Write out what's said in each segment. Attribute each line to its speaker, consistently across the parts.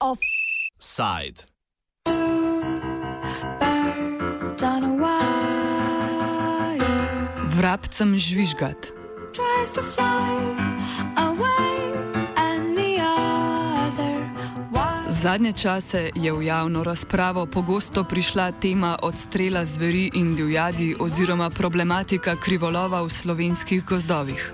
Speaker 1: Offside.
Speaker 2: Vrabcem žvižgat.
Speaker 3: tries to fly
Speaker 2: Zadnje čase je v javno razpravo pogosto prišla tema odstrela zveri in divjadi oziroma problematika krivolova v slovenskih gozdovih.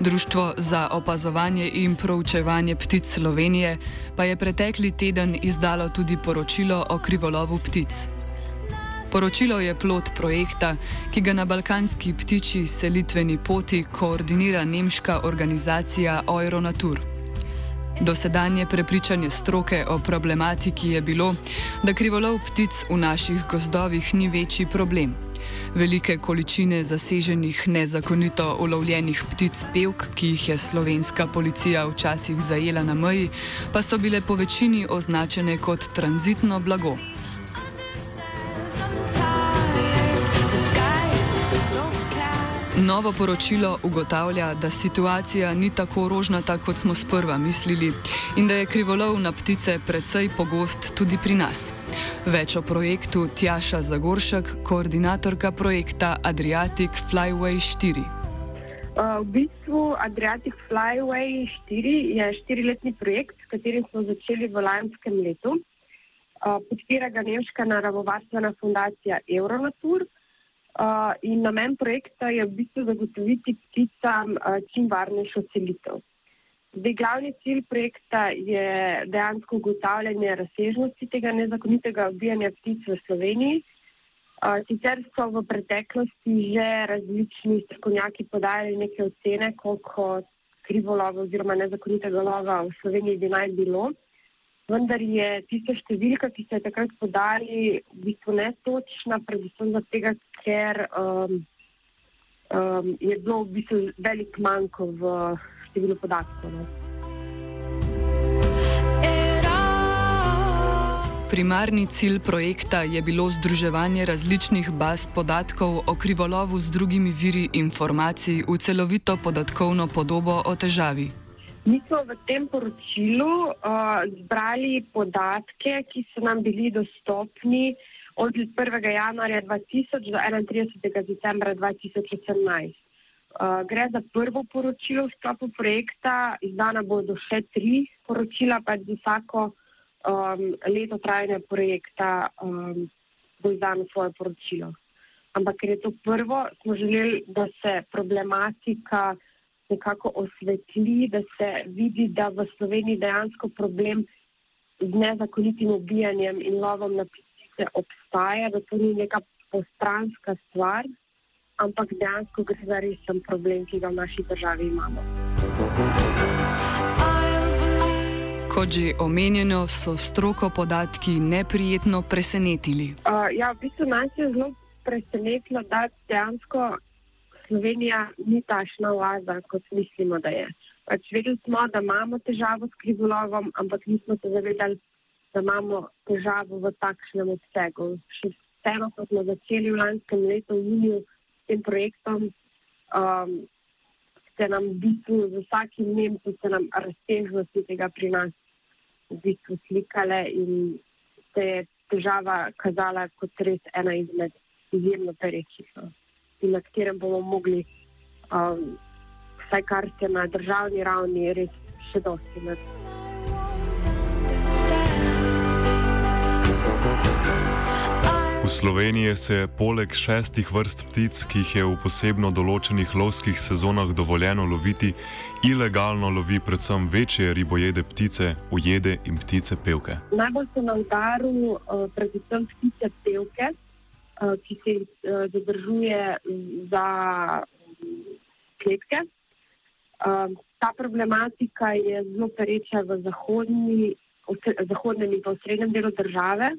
Speaker 2: Društvo za opazovanje in proučevanje ptic Slovenije pa je pretekli teden izdalo tudi poročilo o krivolovu ptic. Poročilo je plot projekta, ki ga na balkanski ptiči selitveni poti koordinira nemška organizacija Euronatur. Dosedanje prepričanje stroke o problematiki je bilo, da krivolov ptic v naših gozdovih ni večji problem. Velike količine zaseženih nezakonito ulovljenih ptic pevk, ki jih je slovenska policija včasih zajela na meji, pa so bile po večini označene kot tranzitno blago. Novo poročilo ugotavlja, da situacija ni tako rožnata, kot smo sprva mislili, in da je krivolov na ptice precej pogost tudi pri nas. Več o projektu Tjaša Zagoršek, koordinatorka projekta Adriatic Flyway 4.
Speaker 4: Uh, v bistvu Adriatic Flyway 4 je štiriletni projekt, s katerim smo začeli v lanskem letu. Uh, podpira ga Nemška naravovarstvena fundacija Euronatur uh, in namen projekta je v bistvu zagotoviti pticam uh, čim varnejšo selitev. Zdaj, glavni cilj projekta je dejansko ugotavljanje razsežnosti tega nezakonitega ubijanja ptic v Sloveniji. Uh, Sicer so v preteklosti že različni strokovnjaki podajali neke ocene, koliko krivolova oziroma nezakonitega lova v Sloveniji bi naj bilo. Vendar je tista številka, ki se je takrat podali, v bistvu netočna, predvsem zato, ker um, um, je bilo v bistvu velik manjko v številu podatkov. No.
Speaker 2: Primarni cilj projekta je bilo združevanje različnih baz podatkov o krivolovu z drugimi viri informacij v celovito podatkovno podobo o težavi.
Speaker 4: Mi smo v tem poročilu uh, zbrali podatke, ki so nam bili dostopni od 1. januarja 2000 do 31. decembra 2018. Uh, gre za prvo poročilo v sklopu projekta, izdana bodo še tri poročila, pa za vsako um, leto trajanja projekta um, bo izdano svoje poročilo. Ampak ker je to prvo, smo želeli, da se problematika nekako osvetli, da se vidi, da v Sloveniji dejansko problem z nezakonitim ubijanjem in lovom na ptice obstaja, da to ni neka postranska stvar, ampak dejansko gre za resen problem, ki ga v naši državi imamo.
Speaker 2: Kot že omenjeno, so stroko podatki neprijetno presenetili.
Speaker 4: Uh, ja, v bistvu nas je zelo presenetilo, da dejansko Slovenija ni tašna oaza, kot mislimo, da je. Pač vedeli smo, da imamo težavo s krivolovom, ampak nismo se zavedali, da imamo težavo v takšnem obsegu. Še vseeno, smo začeli v lanskem letu, v juniju, s tem projektom, um, se nam v bistvu z vsakim dnem so se nam razsežnosti tega pri nas v bistvu slikale in se je težava kazala kot res ena izmed izjemno perečih, no, in na katerem bomo mogli, um, vsaj kar se na državni ravni, res še dosti narediti.
Speaker 5: V Sloveniji se poleg šestih vrst ptic, ki jih je v posebno določenih lovskih sezonah dovoljeno loviti, ilegalno lovi predvsem večje ribojede ptice, ujede in ptice pevke.
Speaker 4: Najbolj so na udaru uh, predvsem ptice pevke, ki se uh, zadržuje za kletke. Um, ta problematika je zelo pereča v zahodni, osre, zahodnem in pa v srednjem delu države.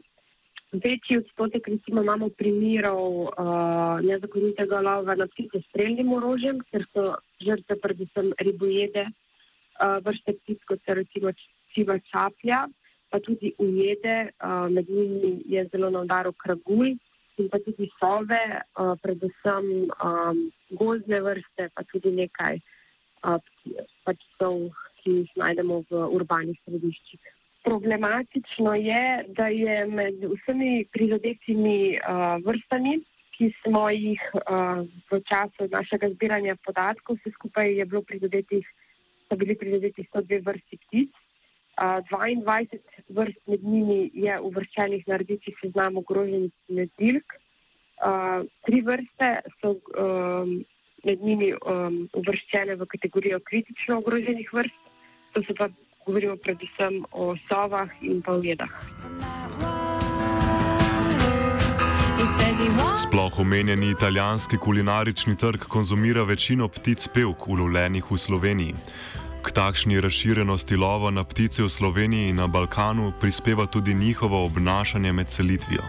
Speaker 4: Večji odstotek recimo imamo primerov uh, nezakonitega lova na ptice s streljnim orožjem, ker so žrtve predvsem ribojede, uh, vrste ptic, kot so recimo siva čaplja, pa tudi ujede, uh, med njimi je zelo na udaru kragulj, in pa tudi sove, uh, predvsem um, gozdne vrste, pa tudi nekaj uh, pač sov, ki jih najdemo v urbanih središčih. Problematično je, da je med vsemi prizadetimi uh, vrstami, ki smo jih uh, v času našega zbiranja podatkov, vse skupaj je bilo prizadetih, so bili prizadeti 102 vrsti ptic. Uh, 22 vrst med njimi je uvrščenih na rdeči seznam ogroženih medilk. Uh, tri vrste so um, med njimi um, uvrščene v kategorijo kritično ogroženih vrst, to se pa govorimo predvsem o sovah in pa
Speaker 3: he wants
Speaker 5: Sploh omenjeni italijanski kulinarični trg konzumira večino ptic pevk, ulovljenih v Sloveniji. K takšni razširjenosti lova na ptice v Sloveniji in na Balkanu prispeva tudi njihovo obnašanje med selitvijo.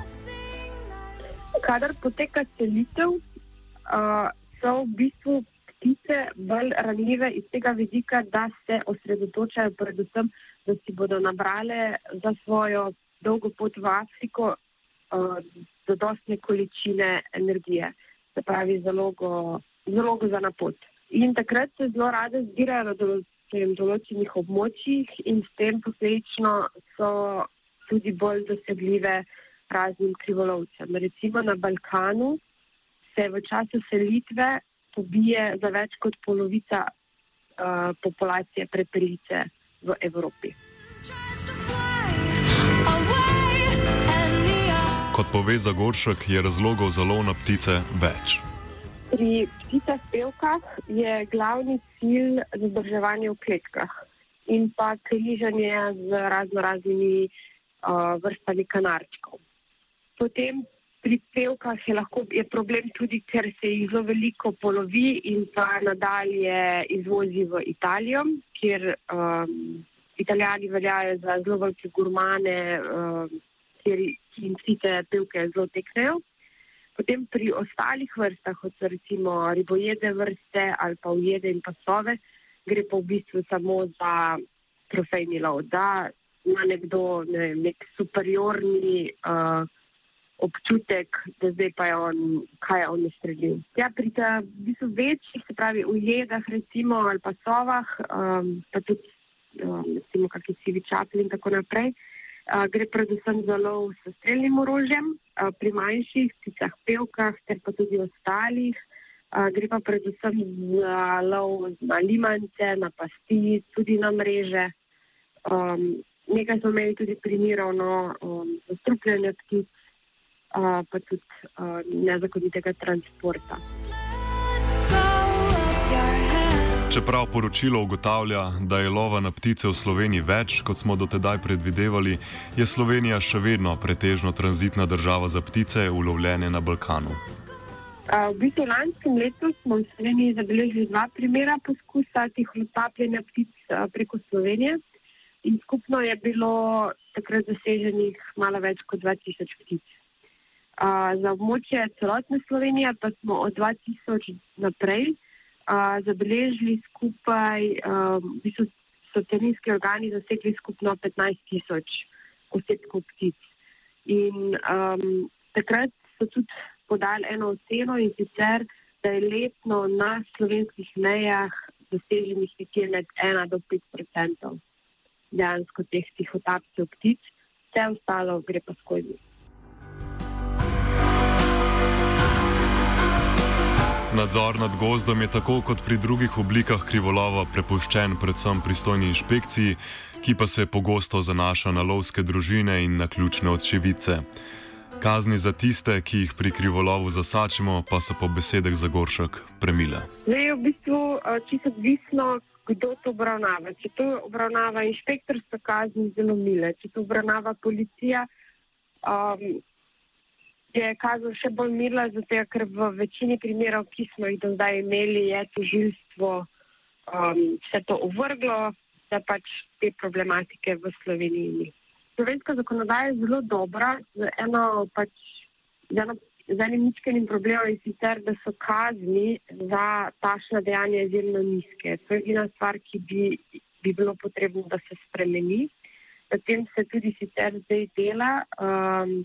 Speaker 4: kadar poteka selitev, uh, so v bistvu ptice bolj ranljive iz tega vidika, da se osredotočajo predvsem, da si bodo nabrale za svojo dolgo pot v Afriko uh, zadostne količine energije, se pravi zalogo, zalogo za napot. In takrat se zelo rade zbirajo na določenih območjih in s tem posledično so tudi bolj dosegljive raznim krivolovcem. Recimo na Balkanu se v času selitve pobije za več kot polovica uh, populacije prepelice v Evropi.
Speaker 5: Kot pove Zagoršek, je razlogov za lov na ptice več.
Speaker 4: Pri pticah pevkah je glavni cilj zadrževanje v kletkah in pa križanje z razno raznimi uh, vrstami kanarčkov. Potem pri pevkah je, lahko, je problem tudi, ker se jih zelo veliko polovi in pa nadalje izvozi v Italijo, kjer um, Italijani veljajo za zelo velike gurmane, um, kjer ki jim ptice pevke zelo teknejo. Potem pri ostalih vrstah, kot so recimo ribojede vrste ali pa ujede in pasove, gre pa v bistvu samo za trofejni lov, da ima nekdo ne vem, nek superiorni uh, občutek, da zdaj pa je on, kaj je on nastrelil. Ja, pri ta v bistvu večjih, se pravi ujedah recimo ali pa sovah, um, pa tudi um, recimo kakšni sivi čapli in tako naprej, uh, gre predvsem za lov s streljnim orožjem, pri manjših pticah pevkah ter pa tudi ostalih. Gre pa predvsem za lov na limance, na pasti, tudi na mreže. Um, nekaj smo imeli tudi primerov no, um, zastrupljanja ptic, uh, pa tudi uh, nezakonitega transporta.
Speaker 5: Čeprav poročilo ugotavlja, da je lova na ptice v Sloveniji več, kot smo dotedaj predvidevali, je Slovenija še vedno pretežno tranzitna država za ptice, ulovljene na Balkanu.
Speaker 4: Uh, v bistvu lanskem letu smo v Sloveniji zabeležili dva primera poskusa tihotapljenja ptic uh, preko Slovenije in skupno je bilo takrat zaseženih malo več kot 2000 ptic. Uh, za območje celotne Slovenije pa smo od 2000 naprej uh, zabeležili skupaj, um, v bistvu so terenski organi zasegli skupno 15 tisoč osebkov ptic. In um, takrat so tudi podali eno oceno in sicer, da je letno na slovenskih mejah doseženih nekje med 1 do 5 odstotkov dejansko teh tihotapcev ptic, vse ostalo gre pa skozi.
Speaker 5: Nadzor nad gozdom je tako kot pri drugih oblikah krivolova prepuščen predvsem pristojni inšpekciji, ki pa se pogosto zanaša na lovske družine in na ključne odševice. Kazni za tiste, ki jih pri krivolovu zasačimo, pa so po besedah Zagoršek premile.
Speaker 4: Zdaj je v bistvu čisto odvisno, kdo to obravnava. Če to obravnava inšpektor, so kazni zelo mile. Če to obravnava policija, um, je kazen še bolj mila, zato ker v večini primerov, ki smo jih do zdaj imeli, je tožilstvo um, vse to uvrglo, da pač te problematike v Sloveniji ni. Slovenska zakonodaja je zelo dobra, z, eno, pač, z, eno, z enim ničkenim problemom in sicer, da so kazni za tašna dejanja izjemno nizke. To je edina stvar, ki bi, bi bilo potrebno, da se spremeni. Na tem se tudi sicer zdaj dela, um,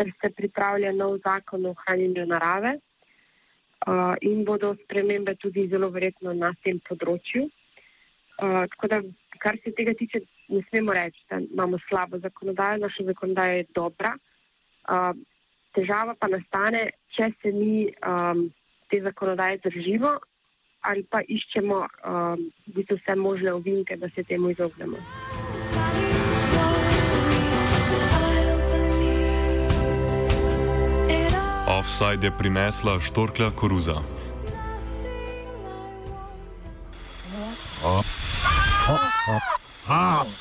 Speaker 4: ker se pripravlja nov zakon o ohranjanju narave uh, in bodo spremembe tudi zelo verjetno na tem področju. Uh, tako da, kar se tega tiče, ne smemo reči, da imamo slabo zakonodajo, naša zakonodaja je dobra. Uh, težava pa nastane, če se mi um, te zakonodaje držimo ali pa iščemo um, v bistvu vse možne ovinke, da se temu izognemo.
Speaker 5: Offside je prinesla štorklja koruza.
Speaker 3: Nothing I want.